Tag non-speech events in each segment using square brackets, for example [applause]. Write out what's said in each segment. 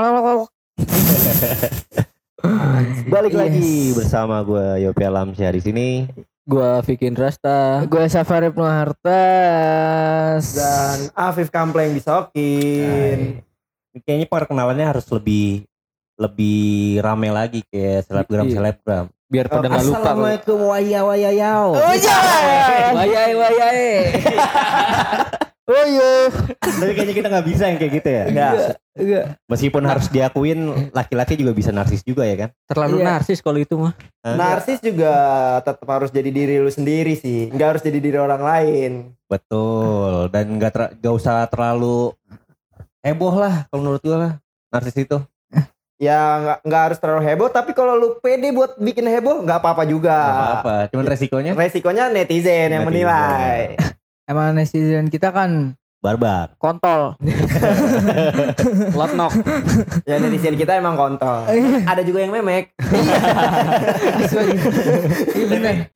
[laughs] Balik Yes. lagi bersama gue Yopi Alamsyah di sini. Gua Vikin Rasta. Gue Safari Hartas dan Afif Kampleng disokin. Ini Kayaknya perkenalannya harus lebih lebih rame lagi kayak selebgram Iya. selebgram. Biar pada nggak lupa. Assalamualaikum waya waya yao. Oh iya Wayai wayai. [laughs] Oh iya Tapi kayaknya kita nggak bisa yang kayak gitu ya. Enggak. Enggak. Meskipun harus diakuin laki-laki juga bisa narsis juga ya kan. Terlalu Iya. narsis kalau itu mah. Narsis juga tetap harus jadi diri lu sendiri sih. Enggak harus jadi diri orang lain. Betul. Dan nggak ter- nggak usah terlalu heboh lah kalau menurut gue lah narsis itu. Ya nggak nggak harus terlalu heboh. Tapi kalau lu pede buat bikin heboh nggak apa-apa juga. Nggak apa-apa. Cuman resikonya Resikonya netizen yang Netizen. menilai. Emang netizen kita kan barbar. kontol [laughs] Lot knock. Ya netizen kita emang kontol. Ada juga yang memek. Iya [laughs] bener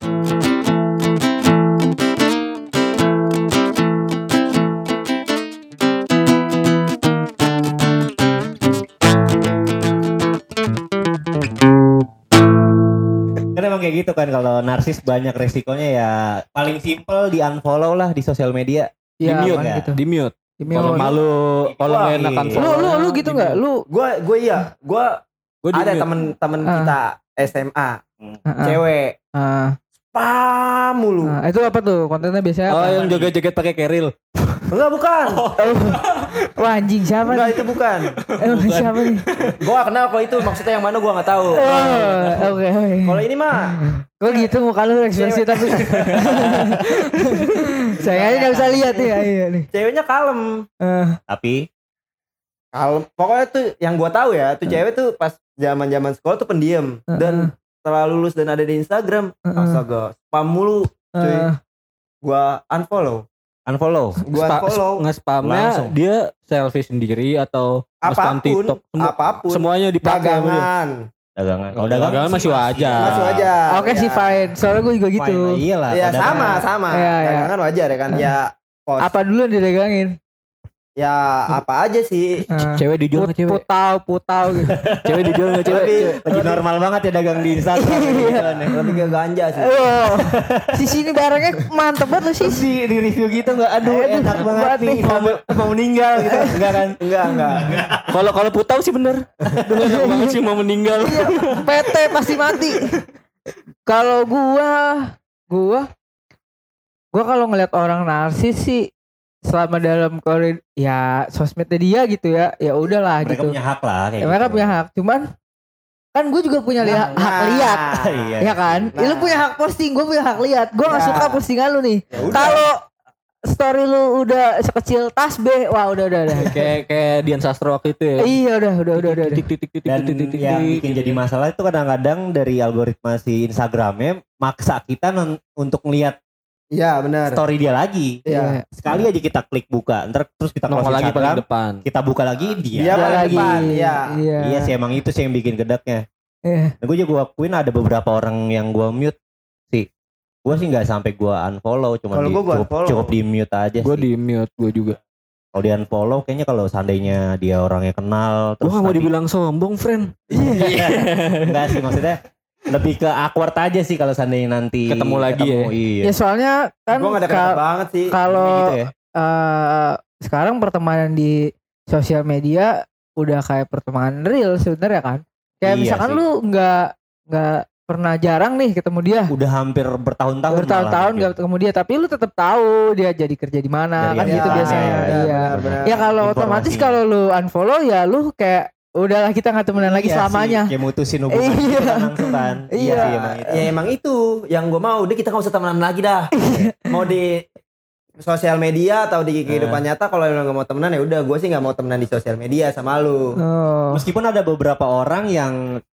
kayak gitu kan kalau narsis banyak resikonya ya paling simple di unfollow lah di sosial media. Di Iya mute ya? gitu Di mute. Di mute. Kalau malu, kalau nggak enakan. Lu lu lu gitu nggak? Lu Gue gue iya. Gue Gue di ada mute. temen-temen Ah. kita SMA Ah, cewek ah, spam mulu. ah. Itu apa tuh kontennya biasanya Oh apa? yang joget-joget pakai keril. Enggak bukan. [laughs] Wah anjing siapa Enggak itu bukan. Emang siapa nih? Gua kenal kok itu maksudnya yang mana gua nggak tahu. Oh, Oke oke Kalau ini mah Kok gitu muka lu ekspresi tapi [laughs] Saya aja gak bisa lihat nih Iya nih ceweknya kalem. Eh, Tapi Kalem. Pokoknya tuh yang gua tahu ya, tuh cewek tuh pas zaman-zaman sekolah tuh pendiam dan setelah lulus dan ada di Instagram, Heeh. astaga, spam mulu. Cuy, eh, gua unfollow. Unfollow. Gua Spa- unfollow Nge-spamnya Langsung. dia selfie sendiri atau apa pun, TikTok. Semua- apa pun. Semuanya dipakai dagangan. Dagangan. Kalau dagangan masih wajar. Masuk aja. Oke Ya. sih fine Soalnya gue juga gitu Iya lah. Ya sama, dagangan. sama. Iya, iya. Dagangan wajar ya kan. Ya post. Apa dulu yang didagangin Ya apa aja sih. Eh, Cewek dijual nggak cewek? Putau Putau gitu [laughs] Cewek dijual nggak cewek? Lebih, Lagi normal banget ya dagang di Instagram. gitu kan ya. lebih ke ganja sih. Oh, [laughs] si sini barangnya mantep banget loh sih Terus di, di review gitu nggak aduh Aduh, enak banget banget nih mau, mau meninggal gitu enggak kan Enggak, enggak. Kalau kalau putau sih bener. Enak banget sih mau meninggal. Iya, PT pasti mati. Kalau gua, gua, gua kalau ngeliat orang narsis sih selama dalam koridor ya sosmednya dia gitu ya, ya udahlah mereka gitu. punya hak lah kayak Ya, mereka gitu. punya hak, cuman kan gue juga punya lihat Nah, hak lihat, [laughs] iya ya kan? Nah. Ya, lu punya hak posting, gue punya hak lihat. Gue nggak Ya. suka postingan lu nih. Ya. Kalau story lu udah sekecil tasbih, wah udah udah udah. [laughs] kayak kayak Dian Sastro waktu itu ya. iya udah udah udah udah. udah. Titik titik titik dan titik titik. yang bikin jadi masalah itu kadang-kadang dari algoritma si Instagramnya maksa kita non- untuk ngelihat Iya, benar. story dia lagi Iya. sekali aja kita klik buka ntar terus kita Nongol lagi paling depan. kita buka lagi dia, Dia lagi. depan, iya. Iya. iya sih emang itu sih yang bikin gedaknya Iya. nah, gue juga akuin ada beberapa orang yang gue mute sih gue sih nggak sampai gue unfollow cuma di, gua gua cukup, unfollow. cukup di mute aja Gue sih di mute gue juga. kalau di unfollow kayaknya kalau seandainya dia orangnya kenal Gue terus gak mau tapi- dibilang sombong friend. [laughs] Enggak sih maksudnya lebih ke awkward aja sih kalau seandainya nanti Ketemu lagi ya? Iya. Ya soalnya kan Gua gak ada banget sih. kalau gitu ya. eh, sekarang pertemanan di sosial media udah kayak pertemanan real sebenarnya kan. Kayak Iya misalkan sih. lu nggak nggak pernah jarang nih ketemu dia. Udah hampir bertahun-tahun Bertahun-tahun malah nggak ketemu dia, tapi lu tetap tahu dia jadi kerja di mana kan gitu apa, biasanya. ya, iya. benar-benar. Ya kalau otomatis kalau lu unfollow ya lu kayak udahlah kita nggak temenan lagi Iya selamanya. sih, kayak mutusin hubungan Iya. kita kan langsung kan. [laughs] Iya. sih emang itu. Ya emang itu yang gue mau. Udah kita gak usah temenan lagi dah. [laughs] mau di sosial media atau di kehidupan nyata kalau lo gak mau temenan ya udah gue sih gak mau temenan di sosial media sama lu. Oh. Meskipun ada beberapa orang yang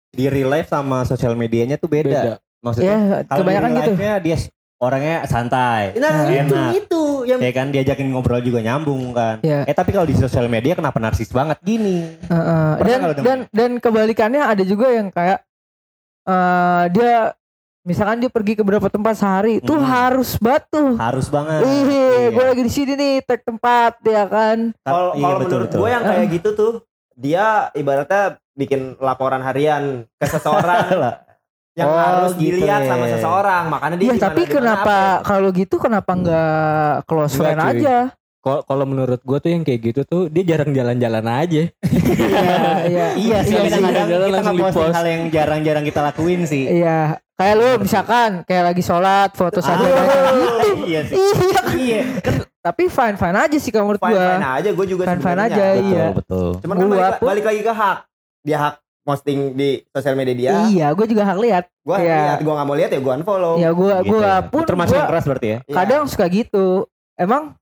di real life sama sosial medianya tuh beda. Beda. Maksudnya Ya, kalau di kebanyakan real gitu. life-nya dia orangnya santai. Nah, enak. itu itu yang Ya kan diajakin ngobrol juga nyambung kan. Iya. Eh tapi kalau di sosial media kenapa narsis banget gini? Heeh. Pernah dan dan dan kebalikannya ada juga yang kayak eh dia misalkan dia pergi ke beberapa tempat sehari itu Hmm. harus batu. Harus banget. Ih, Iya. gue lagi di sini nih tag tempat ya kan. kalau Iya, kalau betul, menurut betul. gue yang kayak gitu tuh dia ibaratnya bikin laporan harian ke seseorang. [laughs] yang Oh, harus gitu dilihat ya. sama seseorang makanya dia Iya di tapi kenapa kalau gitu kenapa nggak close Enggak, friend cuy. aja? Kalau kalau menurut gue tuh yang kayak gitu tuh dia jarang jalan-jalan aja. [laughs] Iya iya Iya sih, Iya sih, kadang-kadang jalan kita ngeposting hal yang jarang-jarang kita lakuin sih. Iya. Kayak lu misalkan kayak lagi sholat foto satu Ah, [laughs] iya sih. Iya. Iya. Tapi fine fine aja sih kalau menurut fine fine gua. aja gue juga Fine-fine sebenarnya. aja, Betul, iya. betul. cuman kan balik, balik lagi ke hak dia hak posting di sosial media dia Iya, gue juga hak lihat. gue Iya. lihat gue nggak mau lihat ya gue unfollow Ya gua Gitu gua ya. pun termasuk gua yang keras berarti ya. Iya. kadang suka gitu. Emang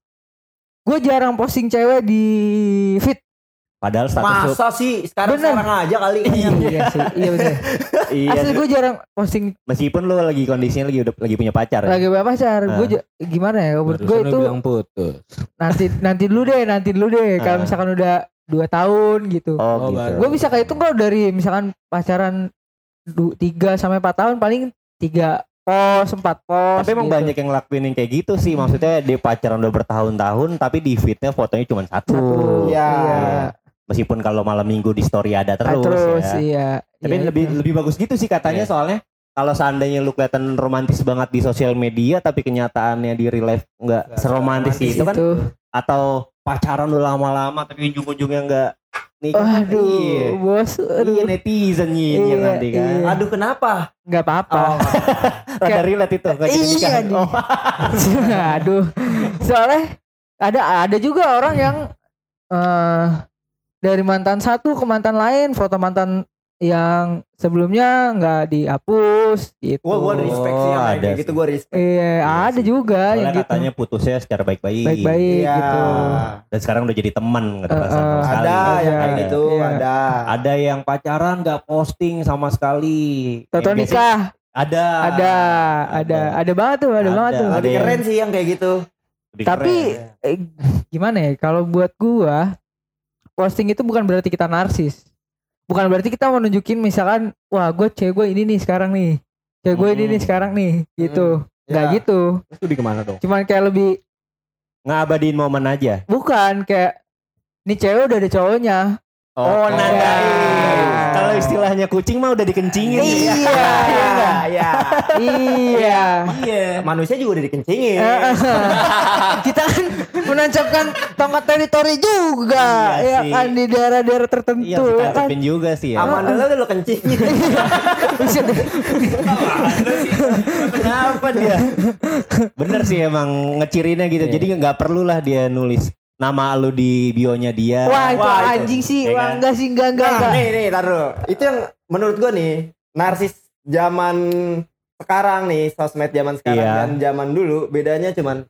gue jarang posting cewek di feed. Padahal status masa sih sekarang Bener. sekarang aja kali kayaknya. [laughs] iya sih, iya betul. [laughs] iya. Asli gue jarang posting Meskipun lu lagi kondisinya lagi udah lagi punya pacar. ya. lagi punya pacar. Ah. Gue gimana ya? Menurut gue itu bilang putus. nanti nanti dulu deh, nanti dulu deh. Kalau Ah. misalkan udah dua tahun gitu. Oh, Oh, gitu. Gue bisa kayak itu kalau dari misalkan pacaran 3 sampai 4 tahun paling tiga pos, empat pos. Tapi emang gitu. banyak yang ngelakuin yang kayak gitu sih. Maksudnya dia pacaran udah bertahun-tahun tapi di feednya fotonya cuma satu. Satu. Iya. Meskipun kalau malam minggu di story ada Ah, terus, terus ya. iya. Tapi Iya, lebih itu. lebih bagus gitu sih katanya Iya. soalnya kalau seandainya lu kelihatan romantis banget di sosial media tapi kenyataannya di real life nggak seromantis itu kan Itu. atau pacaran udah lama-lama tapi ujung-ujungnya nggak nikah? Aduh, iya. bos. Aduh. Iya netizen nyinyir Iya, nanti kan. iya. aduh kenapa Gak apa-apa. oh, [laughs] Rada relate itu jadi Iya nikah. Oh, [laughs] Aduh. Soalnya ada ada juga orang yang eh dari mantan satu ke mantan lain, foto mantan yang sebelumnya nggak dihapus gitu. gue respect sih yang Oh, kayak ada gitu sih. gue respect Iya, ada juga Soalnya yang gitu. katanya putusnya secara baik-baik. Baik-baik Iya. gitu. Dan sekarang udah jadi teman nggak ada perasaan sama sekali. ada yang kayak Ada. gitu Iya. ada Ada yang pacaran nggak posting sama sekali. Yang biasanya- nikah Ada. ada, ada, ada banget tuh, ada, Ada. banget tuh. Ada yang- keren sih yang kayak gitu Lebih Tapi keren. eh, gimana ya? Kalau buat gua posting itu bukan berarti kita narsis. Bukan berarti kita mau nunjukin misalkan wah gue cewek gue ini nih sekarang nih. Cewek gue ini Hmm. nih sekarang nih gitu. Nggak Ya. gitu. Terus lebih ke mana dong? Cuman kayak lebih ngabadiin momen aja. bukan kayak ini cewek udah ada cowoknya. Oh, nandain. Kalau istilahnya kucing mah udah dikencingin. Iya. [laughs] iya iya iya. Iya. manusia juga udah dikencingin Eh, [laughs] kita kan menancapkan tongkat teritori juga Iya ya sih. kan di daerah-daerah Iya, tertentu ya kan. juga sih ya. Amanda lo lo kencingin. Kenapa dia? Bener sih emang ngecirinnya gitu. Iya. Jadi nggak perlu lah dia nulis nama lu di bionya dia. Wah itu Wah, itu. anjing sih, Ya wah kan? enggak sih, enggak enggak nah enggak. nih nih taruh itu yang menurut gue nih narsis zaman sekarang nih sosmed zaman sekarang Iya. dan zaman dulu bedanya cuman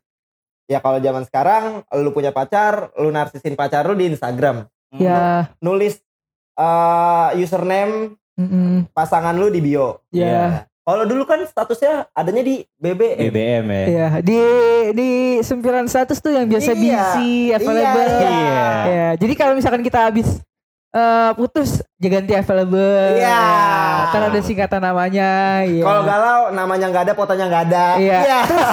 ya kalau zaman sekarang lu punya pacar lu narsisin pacar lu di Instagram Ya, nulis eh, username mm-mm, pasangan lu di bio ya, kalau dulu kan statusnya adanya di BBM BBM ya. ya. Di di sempiran status tuh yang biasa Iya. busy, available. Iya, Iya. Ya, jadi kalau misalkan kita habis eh, putus, ganti available. Iya. Ya, Ntar ada singkatan namanya. Ya. Kalau galau namanya nggak ada, fotonya nggak ada. Iya.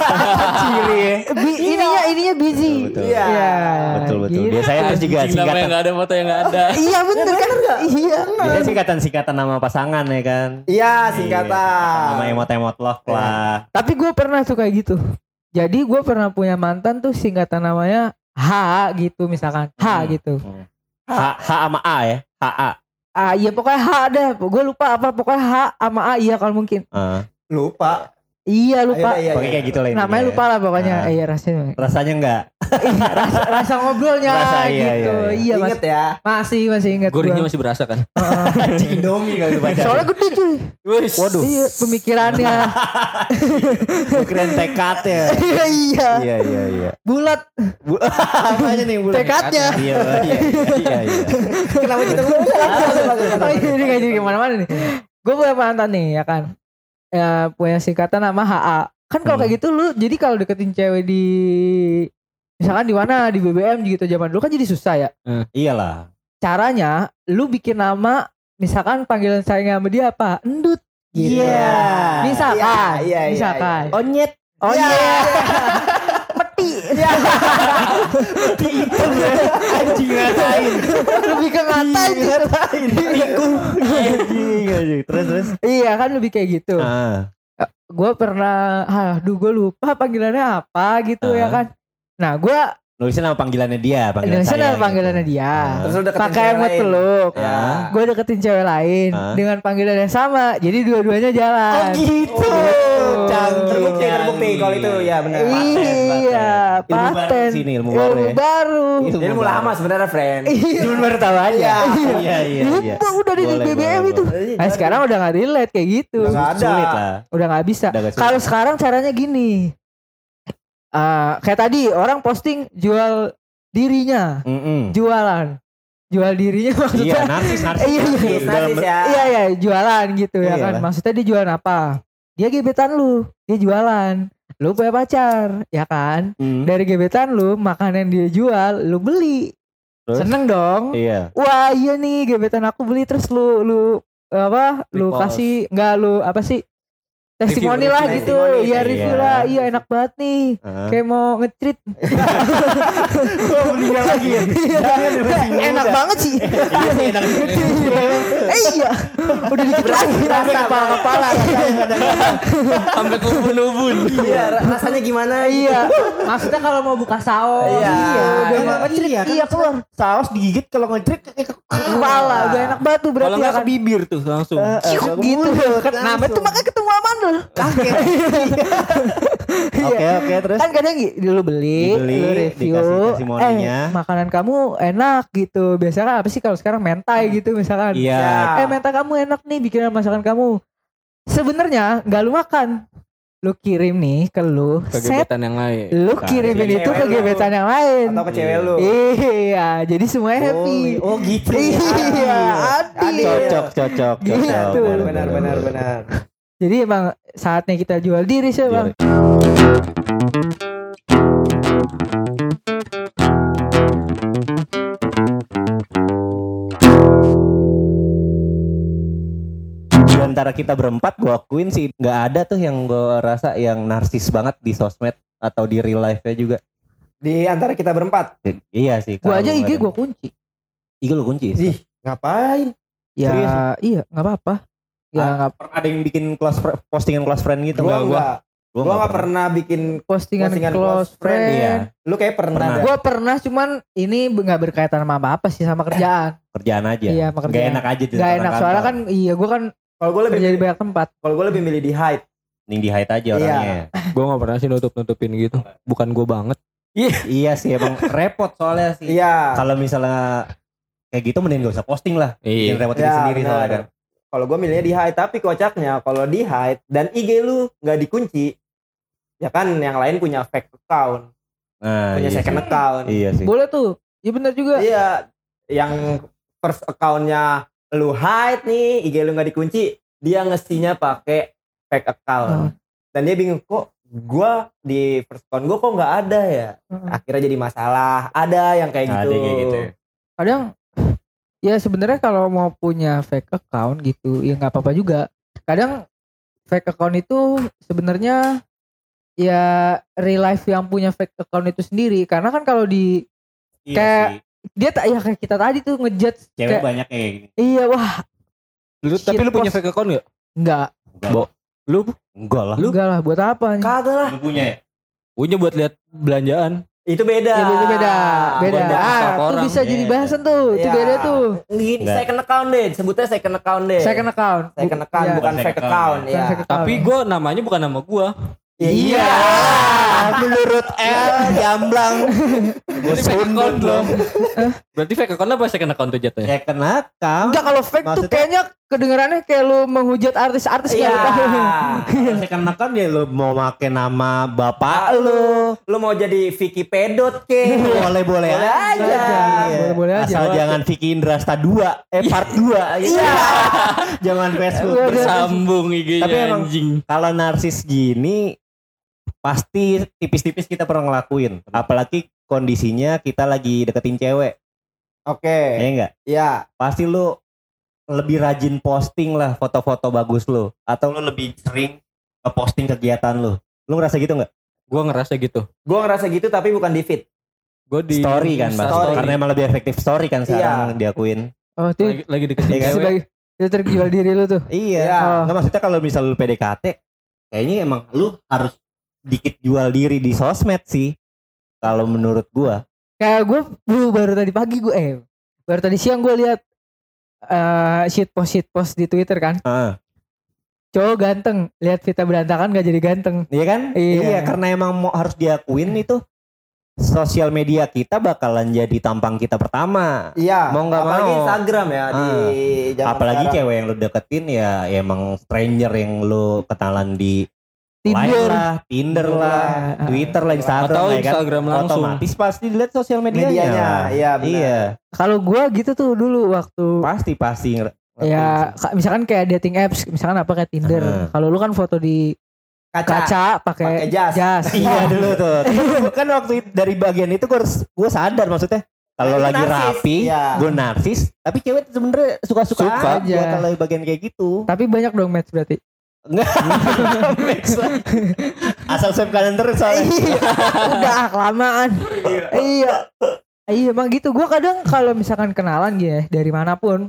[laughs] Ciri ya. Bi- ininya ininya busy. Iya. Iya, Betul betul. gitu. Biasanya terus juga Anjing, namanya singkatan. nggak ada foto yang nggak ada. [laughs] Iya bener kan? Iya. Biasanya singkatan singkatan nama pasangan ya kan. Iya, Iya, singkatan. Nama emot-emot love lah. Tapi gue pernah tuh kayak gitu. Jadi gue pernah punya mantan tuh singkatan namanya H gitu misalkan. H Hmm. gitu. H, H sama A ya. H A. Ah iya pokoknya H dah. Gue lupa apa pokoknya H sama A iya kalau mungkin. Ah. Lupa. Iya lupa. Iya, iya, Pokoknya iya. kayak gitu lah intinya Namanya ya. lupa lah pokoknya. Ah. Eh, Iya rasanya. Rasanya enggak. Iya, rasa, rasa ngobrolnya Rasa, iya, gitu. iya, Iya, mas, Ingat ya. masih masih ingat Gurihnya masih berasa kan? Heeh. Anjing Indomie kali baca. Soalnya gede cuy. Waduh. Iya pemikirannya. Keren tekad ya. [laughs] Iya iya. Iya iya iya. Bulat Bu, [laughs] apanya nih bulan? tekadnya. Iya iya iya iya. Kenapa kita ngomong [laughs] Oh iya, ini gak jadi ke mana-mana nih. Gue punya mantan nih ya kan. Ya, punya singkatan nama HA. Kan kalau Hmm. kayak gitu lu jadi kalau deketin cewek di misalkan di mana di BBM gitu zaman dulu kan jadi susah ya. Iyalah. Caranya lu bikin nama misalkan panggilan sayangnya sama dia apa? Endut. Gitu. Iya. Misalkan, Iya, iya, iya, misalkan. Onyet. Oh [laughs] Iya. iya. Peti. Anjing ngatain. lebih ke ngatain Ngatain. Anjing, anjing. Terus terus. iya kan lebih kayak gitu Ah. gue pernah aduh gue lupa panggilannya apa gitu ya Ah. kan nah gue Nulisnya nama panggilannya dia, panggilan saya. nama panggilannya dia Ah. Terus deketin pakai emot peluk Ya. gue deketin cewek lain Ah. dengan panggilan yang sama jadi dua-duanya jalan gitu. Canggih. Terbukti, terbukti kalau itu ya benar. iya Ilmu baru paten sini, ilmu baru ya. baru Jadi ilmu lama sebenarnya, friend. Cuma baru tahu aja. Iya, iya, iya. Lupa udah di BBM itu. Nah sekarang udah gak relate kayak gitu. Udah ada. Sulit lah. Udah gak bisa. Udah. Kalau sekarang caranya gini. Ah, kayak tadi orang posting jual dirinya, Mm-mm. jualan. Jual dirinya [laughs] Iya, maksudnya. narsis, narsis. Iya, iya. Dalam- Narsis ya. Iya iya jualan gitu ya Iya kan. Maksudnya dia jualan apa? Dia gebetan lu, dia jualan. Lu punya pacar, ya kan? Mm. Dari gebetan lu, makanan dia jual, lu beli. Terus? Seneng dong. Iya. Wah iya nih gebetan aku beli terus lu lu apa lu Repost. kasih enggak lu apa sih testimoni lah gitu. testimoni, iya iya. review lah. Iya enak banget nih. Heeh. kayak mau ngetrit [laughs] belinya lagi ya. [laughs] Jangan ya, enak banget sih. Iya sih, enak. eh [laughs] iya. Udah dikit lagi. Berasa, kepala. Kepala Sampai ke ubun-ubun. Iya, ra- rasanya gimana? iya. Maksudnya kalau mau buka saus Iya. udah mau Emang ngetrit iya, iya, kan keluar. Saus digigit kalau ngecrit ke ke kepala. Udah enak banget tuh Kalau berarti ya nggak ke kan. bibir tuh langsung. Gitu. kan nah itu makanya ketemu amandel [laughs] Oke, oke, terus kan kadang gi- lu beli, Dibeli, lu review, dikasih eh makanan kamu enak gitu. Biasanya kan apa sih kalau sekarang mentai gitu misalkan. Iya. Eh mentai kamu enak nih bikinan masakan kamu. Sebenarnya nggak lu makan, lu kirim nih ke lu, Ke set, gebetan yang lain. lu Bukan. kirimin itu ke gebetan yang lain. Atau ke cewek lu. Iya, jadi semuanya happy. Oh, gitu. Iya, adil. Adil. Cocok, cocok, Gitu. cocok. Boleh, Benar, benar, boleh. benar. Jadi emang saatnya kita jual diri sih bang. Di antara kita berempat gue akuin sih nggak ada tuh yang gue rasa yang narsis banget di sosmed atau di real life-nya juga. Di antara kita berempat. I- Iya sih. Gua kalau aja IG gua kunci. IG lu kunci. Ih, ngapain? Ya Serius? iya nggak apa-apa. Ya Ah, nggak Pernah ada yang bikin close fr- postingan close friend gitu Gua nggak? enggak. Gua Gua enggak pernah bikin postingan, Postingan close close friend, friend. Iya. lu kayak pernah. Pernah. Gue pernah cuman ini nggak berkaitan sama apa-apa sih sama kerjaan. kerjaan aja. Iya, Gak pekerjaan. enak aja di Gak enak kantor. soalnya kan iya gue kan Kalau gue lebih kerja di banyak tempat. kalau gue lebih milih di hide. Mending di hide aja orangnya. Gue gak pernah sih nutup-nutupin gitu. Bukan gue banget. iya sih emang repot soalnya sih. Iya. Kalau misalnya kayak gitu mending gak usah posting lah. Bikin Iya. repot diri Ya, sendiri soalnya kan. Kalau gue milihnya di hide, tapi kocaknya kalau di hide dan IG lu nggak dikunci, ya kan yang lain punya fake account, Nah, punya iya second sih. account. Iya sih. Boleh tuh. Iya benar juga. Iya, yang first accountnya lu hide nih, IG lu nggak dikunci, dia ngestinya pakai fake account. Hmm. Dan dia bingung kok gua di first account gua kok nggak ada ya. Hmm. Akhirnya jadi masalah. Ada yang kayak Ada gitu. kayak gitu ya. Kadang ya sebenarnya kalau mau punya fake account gitu ya nggak apa-apa juga. Kadang fake account itu sebenarnya ya real life yang punya fake account itu sendiri karena kan kalau di Iya Kayak- sih. dia tak ya kayak kita tadi tuh ngejudge Cewek kayak banyak kayak gini. iya wah Lu, tapi lu punya fake account gak? enggak Enggak. Bo- Lu Enggak lah. enggak lah buat apa nih Kagak lah. Lu punya ya? punya buat lihat belanjaan. Itu beda. Ya, beda beda beda. Beda Ah, tuh orang. bisa jadi Beda. bahasan tuh. Itu Iya. beda tuh. Gini, Enggak. second account deh. Sebutnya second account deh. Second account. Second account Iya. bukan Bukan fake account. account, ya. Account. Tapi gue namanya bukan nama gue. Ya, Iya. Menurut L jamblang. Berarti fake account loh. Berarti fake account apa second account tuh jatuhnya? Ya kenapa? Enggak kalau fake tuh Maksudnya- kayaknya kedengarannya kayak lu menghujat artis-artis Iya. Saya kan kan ya lu mau pakai nama bapak lu. Lu mau jadi Vicky Pedot ke? [laughs] Boleh boleh Boleh aja. Iya. Boleh-boleh aja. Asal jangan Vicky Indrasta 2 eh part 2 Iya. [laughs] jangan Facebook. Iya. Bersambung IG-nya Tapi emang- anjing. Kalau narsis gini pasti tipis-tipis kita pernah ngelakuin. Apalagi kondisinya kita lagi deketin cewek. Oke. Ya enggak? Ya. Pasti lu lebih rajin posting lah foto-foto bagus lu atau lu lebih sering posting kegiatan lu. Lu ngerasa gitu nggak? Gue ngerasa gitu. Gue ngerasa gitu tapi bukan di feed. Gue di story kan bang Story. karena emang lebih efektif story kan sekarang diakuin Oh, itu Lagi, lagi deketin Iya kan? cewek. sebagai itu terjual diri lu tuh. iya Iya. nggak maksudnya kalau misal lu PDKT kayaknya emang lu harus dikit jual diri di sosmed sih kalau menurut gua Kayak gue baru, baru tadi pagi gue eh baru tadi siang gue lihat eh shit post shit post di Twitter kan. Ah, Cowok ganteng, lihat Vita berantakan gak jadi ganteng. iya kan Iya. karena emang mau harus diakuin itu sosial media kita bakalan jadi tampang kita pertama Iya. Mau nggak apalagi mau. Instagram ya di zaman apalagi sekarang. cewek yang lu deketin ya, ya emang stranger yang lu kenalan di Tinder. lah, Tinder lah. Twitter lah, Instagram Atau lah, ya kan. Instagram langsung. Otomatis pasti dilihat sosial medianya. Medianya, iya, benar. Iya, Kalau gue gitu tuh dulu waktu pasti pasti. ya ka- misalkan kayak dating apps, misalkan apa kayak Tinder. Heeh. Kalau lu kan foto di kaca. kaca pakai jas. [laughs] Iya dulu tuh. Tapi kan waktu dari bagian itu gue harus gue sadar maksudnya kalau lagi narsis, rapi, iya. gue narsis, tapi cewek sebenernya suka-suka Suka aja aja. kalau bagian kayak gitu. Tapi banyak dong match berarti. Enggak. [laughs] Asal swipe kanan terus soalnya. Udah kelamaan. iya. Iya emang gitu. Gue kadang kalau misalkan kenalan gitu ya dari mana pun,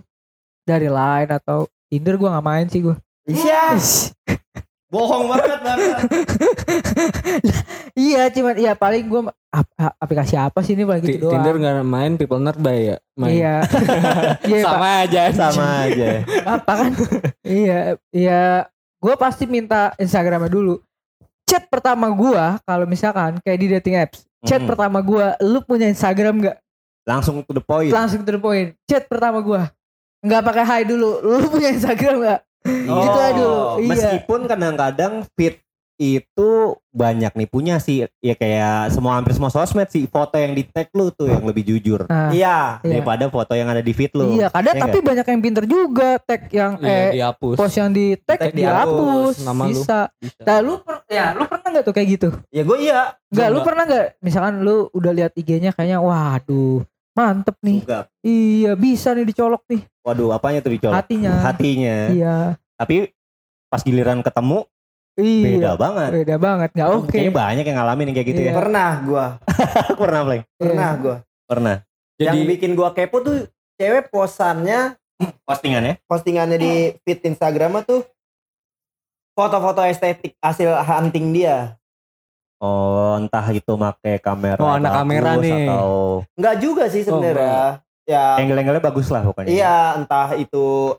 dari line atau Tinder gue nggak main sih gue. Iya. Bohong banget banget. [laughs] iya cuman iya paling gue aplikasi apa sih ini paling gitu doang. Tinder nggak main, people nearby ya. Main. Iya. [laughs] Iya Pak. Sama aja. Sama aja. apa kan? iya, iya. Gue pasti minta Instagramnya dulu. Chat pertama gue kalau misalkan kayak di dating apps, chat Hmm. pertama gue, lu punya Instagram nggak? Langsung to the point. Langsung to the point. Chat pertama gue, nggak pakai hi dulu. Lu punya Instagram nggak? Iya. Gitu aja dulu. Iya. Meskipun kadang-kadang fit itu banyak nih punya sih ya kayak semua hampir semua sosmed sih foto yang di tag lu tuh yang lebih jujur Nah, Iya. iya. daripada foto yang ada di feed lu. Iya, kadang Iya tapi banyak yang pinter juga tag yang Iya, eh dihapus. post yang di tag Tag dihapus, dihapus, nama lu. bisa. Bisa. Nah, lu per, ya lu pernah nggak tuh kayak gitu? Ya gue iya. Enggak, lu Enggak. pernah nggak misalkan lu udah lihat IG-nya kayaknya waduh, mantep nih. Enggak. Iya, bisa nih dicolok nih Waduh, apanya tuh dicolok? hatinya. Hatinya. Iya. Tapi pas giliran ketemu Iya. beda banget. Beda banget. Enggak oke. Kayaknya banyak yang ngalamin yang kayak gitu Iya. ya. Pernah gue. Aku [laughs] pernah, Pleng. Pernah gue. Pernah. Jadi Yang bikin gue kepo tuh cewek posannya Postingannya? postingannya di feed Instagram tuh foto-foto estetik hasil hunting dia. Oh, entah itu make kamera Oh, anak kamera nih. atau Enggak juga sih sebenarnya. ya angle-angle bagus lah pokoknya. iya entah itu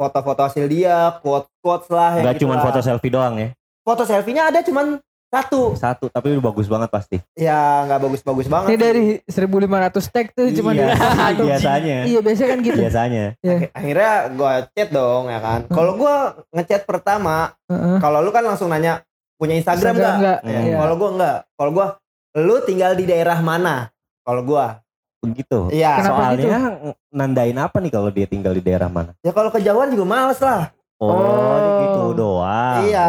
foto-foto hasil dia, quote-quotes lah yang Enggak gitu cuma foto selfie doang ya. Foto selfie-nya ada cuman satu. Satu, tapi udah bagus banget pasti. Ya nggak bagus-bagus banget. Ini dari 1500 tag tuh cuma Iya, di [laughs] satu. biasanya. Iya, biasanya kan gitu. Biasanya. Ak- Akhirnya gue chat dong ya kan. Kalau gue ngechat pertama, Heeh. kalau lu kan langsung nanya punya Instagram nggak? enggak? Hmm. Iya. Kalau gue nggak. Kalau gue, lu tinggal di daerah mana? Kalau gue, Begitu. iya. Kenapa gitu? Soalnya nandain apa nih kalau dia tinggal di daerah mana? Ya kalau kejauhan juga males lah. Oh, Oh. gitu doang. Iya. Iya,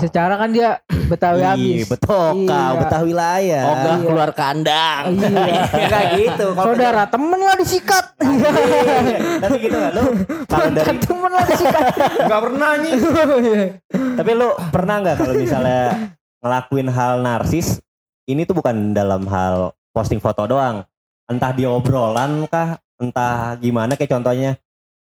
secara kan dia Betawi Iya, habis. betul Iya. kau Betawi wilayah. Oh enggak Iya. keluar kandang. Iya. [laughs] [laughs] Enggak gitu. Kalau Saudara temen lah disikat. [laughs] Tapi gitu kan lu kalau dari temen lah disikat. Enggak pernah nih. tapi lu pernah nggak kalau misalnya ngelakuin hal narsis ini tuh bukan dalam hal posting foto doang. Entah di obrolan kah, entah gimana kayak contohnya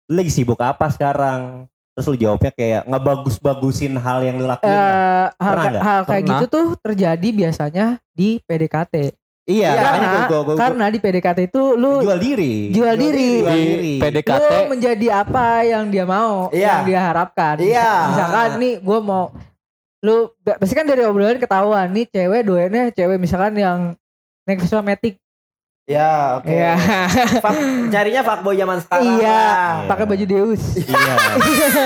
lu lagi sibuk apa sekarang? Terus lu jawabnya kayak ngebagus-bagusin hal yang lu lakuin. Eh, hal, nggak? hal kayak Pernah. gitu tuh terjadi biasanya di PDKT. iya, iya, makanya karena- gua, gua, gua, Karena di PDKT itu lu jual diri. jual diri. Jual Di diri. PDKT lu menjadi apa yang dia mau, Iya. yang dia harapkan. Iya. Misalkan nih gue mau lu pasti kan dari obrolan ketahuan nih cewek doennya cewek misalkan yang Matic. Ya, oke. Iya. Fuck- carinya fuckboy zaman sekarang. Iya, lah. pakai baju Deus. Iya.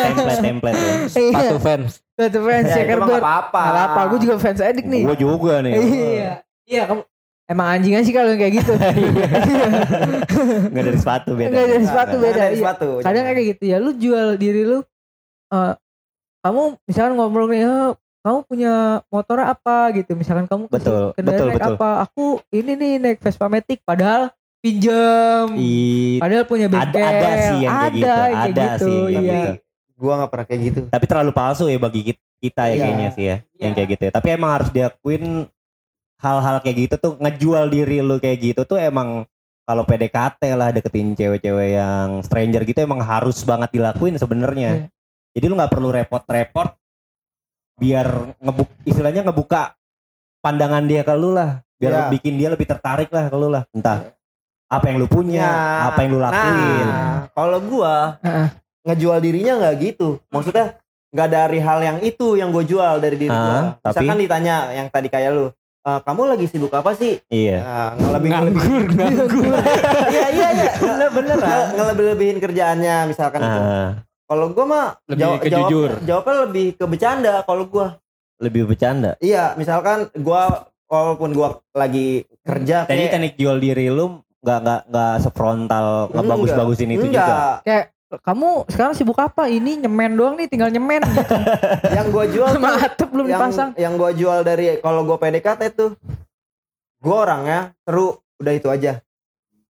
template template ya. sepatu fans. Satu fans Ya, itu mah checkerboard. nggak apa-apa. Nggak apa-apa, gue juga fans edik nih. Gue juga nih. Iya. Iya, kamu emang anjingan sih kalau yang kayak gitu. [laughs] Nggak dari sepatu beda. Nggak dari sepatu beda. dari iya. sepatu. Kadang kayak gitu ya, lu jual diri lu eh kamu misalkan ngobrol nih, "Eh, kamu punya motor apa gitu. Misalkan kamu Betul, kendaraan betul, naik betul. apa? Aku ini nih naik Vespa Matic padahal pinjam. I- Padahal punya ada bengkel. ada sih yang kayak gitu. Ada kayak Ada gitu, sih yang iya. gitu. Gua nggak pernah kayak gitu. Tapi terlalu palsu ya bagi kita kita ya Iya. kayaknya sih ya yang kayak gitu ya. Tapi emang harus diakuin hal-hal kayak gitu tuh ngejual diri lu kayak gitu tuh emang kalau PDKT lah deketin cewek-cewek yang stranger gitu emang harus banget dilakuin sebenarnya. Iya. Jadi lu nggak perlu repot-repot biar ngebuk istilahnya ngebuka pandangan dia ke lu lah, biar Iya. bikin dia lebih tertarik lah ke lu lah. Entah apa yang lu punya, Ya. apa yang lu lakuin. Nah, kalau gua ngejual dirinya nggak gitu. Maksudnya nggak dari hal yang itu yang gue jual dari diri Ah, gua. tapi- Misalkan ditanya yang tadi kayak lu, "E, kamu lagi sibuk apa sih? Iya. Nah, ngelebih Nganggur, [laughs] nganggur. Iya iya iya. Bener bener Ngelebih-lebihin kerjaannya misalkan gitu. Ah, Kalau gua mah Lebih jawab, ke jawab- jujur. jawabnya lebih ke bercanda kalau gua. lebih bercanda. Iya, misalkan gua walaupun gua lagi kerja Jadi kayak teknik jual diri lu nggak nggak nggak sefrontal ngebagus-bagusin itu enggak. juga. Kayak kamu sekarang sibuk apa? Ini nyemen doang nih, tinggal nyemen [laughs] gitu. Yang gua jual Sama tuh- atap belum yang dipasang. yang gua jual dari kalau gua PDKT tuh gua orangnya seru udah itu aja.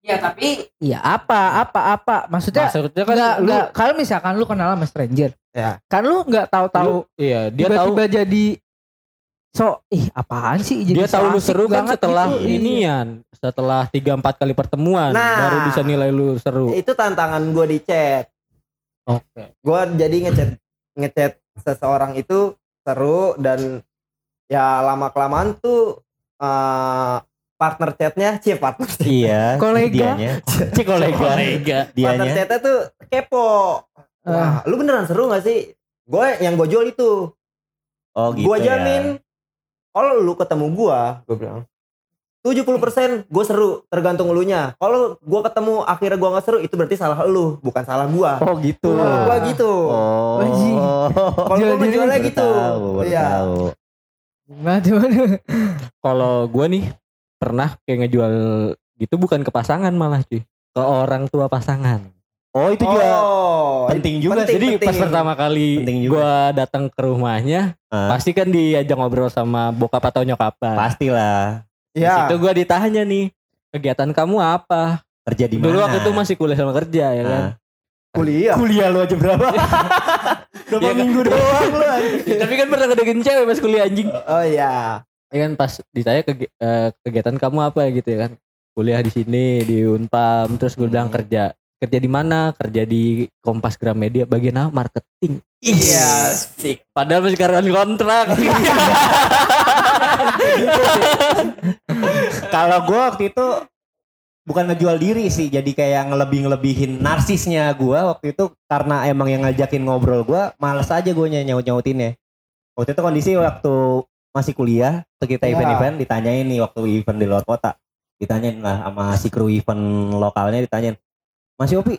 Ya tapi ya apa apa apa maksudnya Maksudnya kan enggak lu, enggak kalau misalkan lu kenal sama stranger Ya. kan lu nggak tahu-tahu iya, dia tahu tiba-tiba jadi so ih apaan sih jadi dia tahu lu seru kan banget setelah gitu. Iya. inian, setelah 3 4 kali pertemuan Nah. baru bisa nilai lu seru. Itu tantangan gua di chat. Oke. Gua jadi ngechat ngechat seseorang itu seru dan ya lama kelamaan tuh eh, partner chatnya, cie partner chat. Iya. Kolega. Cek kolega. Kolega. partner Dianya. chatnya tuh kepo. Wah, lu beneran seru gak sih? Gue yang gue jual itu. Oh gitu gua ya. jamin kalau lu ketemu gua, gue bilang 70% gue seru tergantung elunya. Kalau gua ketemu akhirnya gua nggak seru itu berarti salah lu, bukan salah gua. Oh gitu. Gua gitu. Oh. Kalau Jual gua diri menjualnya Baru gitu. Iya. Gimana gimana? Kalau gua nih pernah kayak ngejual gitu bukan ke pasangan malah cuy. Ke orang tua pasangan. Oh itu juga Oh, penting juga penting, Jadi penting. pas pertama kali gua datang ke rumahnya, Ah, pasti kan diajak ngobrol sama bokap atau nyokap. pastilah ya. Itu gua ditanya nih, kegiatan kamu apa? kerja di mana. Dulu waktu itu masih kuliah sama kerja ya kan. Ah. kuliah. Kuliah lu aja berapa? [laughs] Berapa Iya kan? minggu doang lu. Ya, tapi kan pernah ngedeketin cewek pas kuliah anjing. Oh iya. Ya kan pas ditanya kegi- eh, kegiatan kamu apa gitu ya kan. Kuliah di sini di Unpam terus gue bilang Hmm. kerja kerja di mana? Kerja di Kompas Gramedia bagian apa? Marketing. Iya. Sik. Padahal masih karyawan kontrak. [laughs] Kalau gue waktu itu bukan ngejual diri sih, jadi kayak ngelebih ngelebihin narsisnya gue waktu itu karena emang yang ngajakin ngobrol gue, males aja gue nyaut nyautinnya. Waktu itu kondisi waktu masih kuliah, waktu kita Ya. event-event ditanyain nih waktu event di luar kota, ditanyain lah sama si kru event lokalnya ditanyain, Mas Yopi,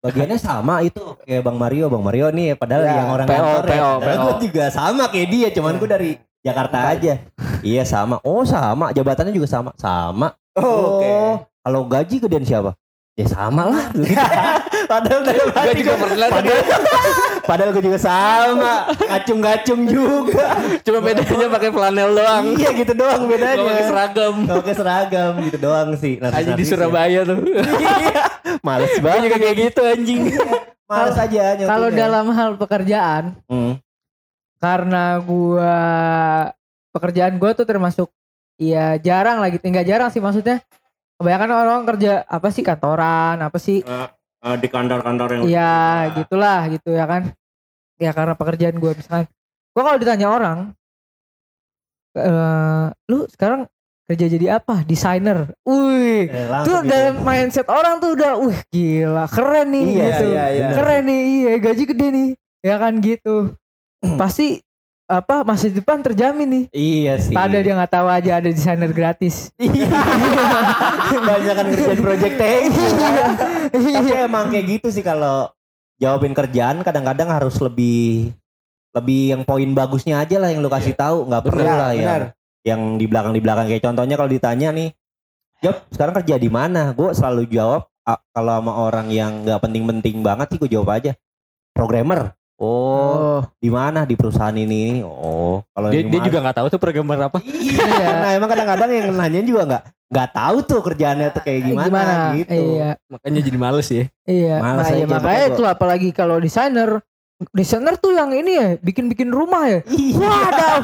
bagiannya [laughs] sama itu kayak Bang Mario, Bang Mario nih padahal Ya, yang orang PO, kantor ya, PO, padahal PO. gue juga sama kayak dia, cuman gue dari Jakarta aja. Iya sama. Oh sama. Jabatannya juga sama. Sama. Oh, Oke. Kalau gaji gedean siapa? Ya sama lah. [laughs] padahal dalam Gue hati juga gua- pernah Padahal, padahal gue juga sama. Ngacung-ngacung juga. cuma bedanya pakai flanel doang. iya gitu doang bedanya. Gak pakai seragam. Gak pakai seragam gitu doang sih. Aja di ya. Surabaya tuh. Iya. Males Gue banget. juga kayak gitu anjing. Males aja. Kalau dalam hal pekerjaan Hmm. karena gua pekerjaan gua tuh termasuk ya jarang lagi tinggal jarang sih maksudnya kebanyakan orang kerja apa sih kantoran apa sih Eh, di kantor-kantor yang ya gitulah gitu ya kan. Ya karena pekerjaan gua misalkan. Gua kalau ditanya orang eh lu sekarang kerja jadi apa? Desainer? Wih Eh, tuh gitu. dalam mindset orang tuh udah wih gila keren nih Iya, gitu. iya, iya. keren nih iya gaji gede nih. Ya kan gitu. Pasti apa masa depan terjamin nih. Iya sih. padahal dia nggak tahu aja ada desainer gratis. Iya. [laughs] Banyak kan kerjaan project you. Tapi emang kayak gitu sih kalau jawabin kerjaan kadang-kadang harus lebih lebih yang poin bagusnya aja lah yang lu kasih tahu. Nggak perlu lah benar. yang di belakang di belakang. Kayak contohnya kalau ditanya nih Job sekarang kerja di mana? Gue selalu jawab kalau sama orang yang nggak penting-penting banget sih gue jawab aja. Programmer oh di mana di perusahaan ini oh kalau Dia, ini dia juga nggak tahu tuh programmer apa. Iya. Nah emang kadang-kadang yang nanyain juga nggak nggak tahu tuh kerjaannya tuh kayak gimana, gitu. iya Makanya jadi males ya. iya Males Nah, aja, iya, makanya itu apalagi kalau desainer desainer tuh yang ini ya bikin-bikin rumah ya. Waduh.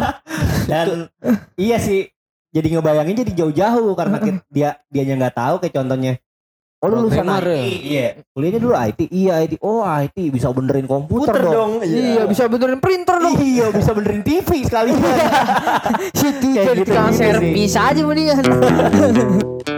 Dan iya sih jadi ngebayangin jadi jauh-jauh karena dia dianya nggak tahu kayak contohnya Oh lu lulusan IT, ya? iya. Kuliahnya dulu IT, iya IT. Oh IT bisa benerin komputer Puter dong. dong. Iya bisa benerin printer dong. Iya bisa benerin TV sekali. [laughs] Kayak jadi gitu-gitu tukang sih. servis aja mendingan. [laughs]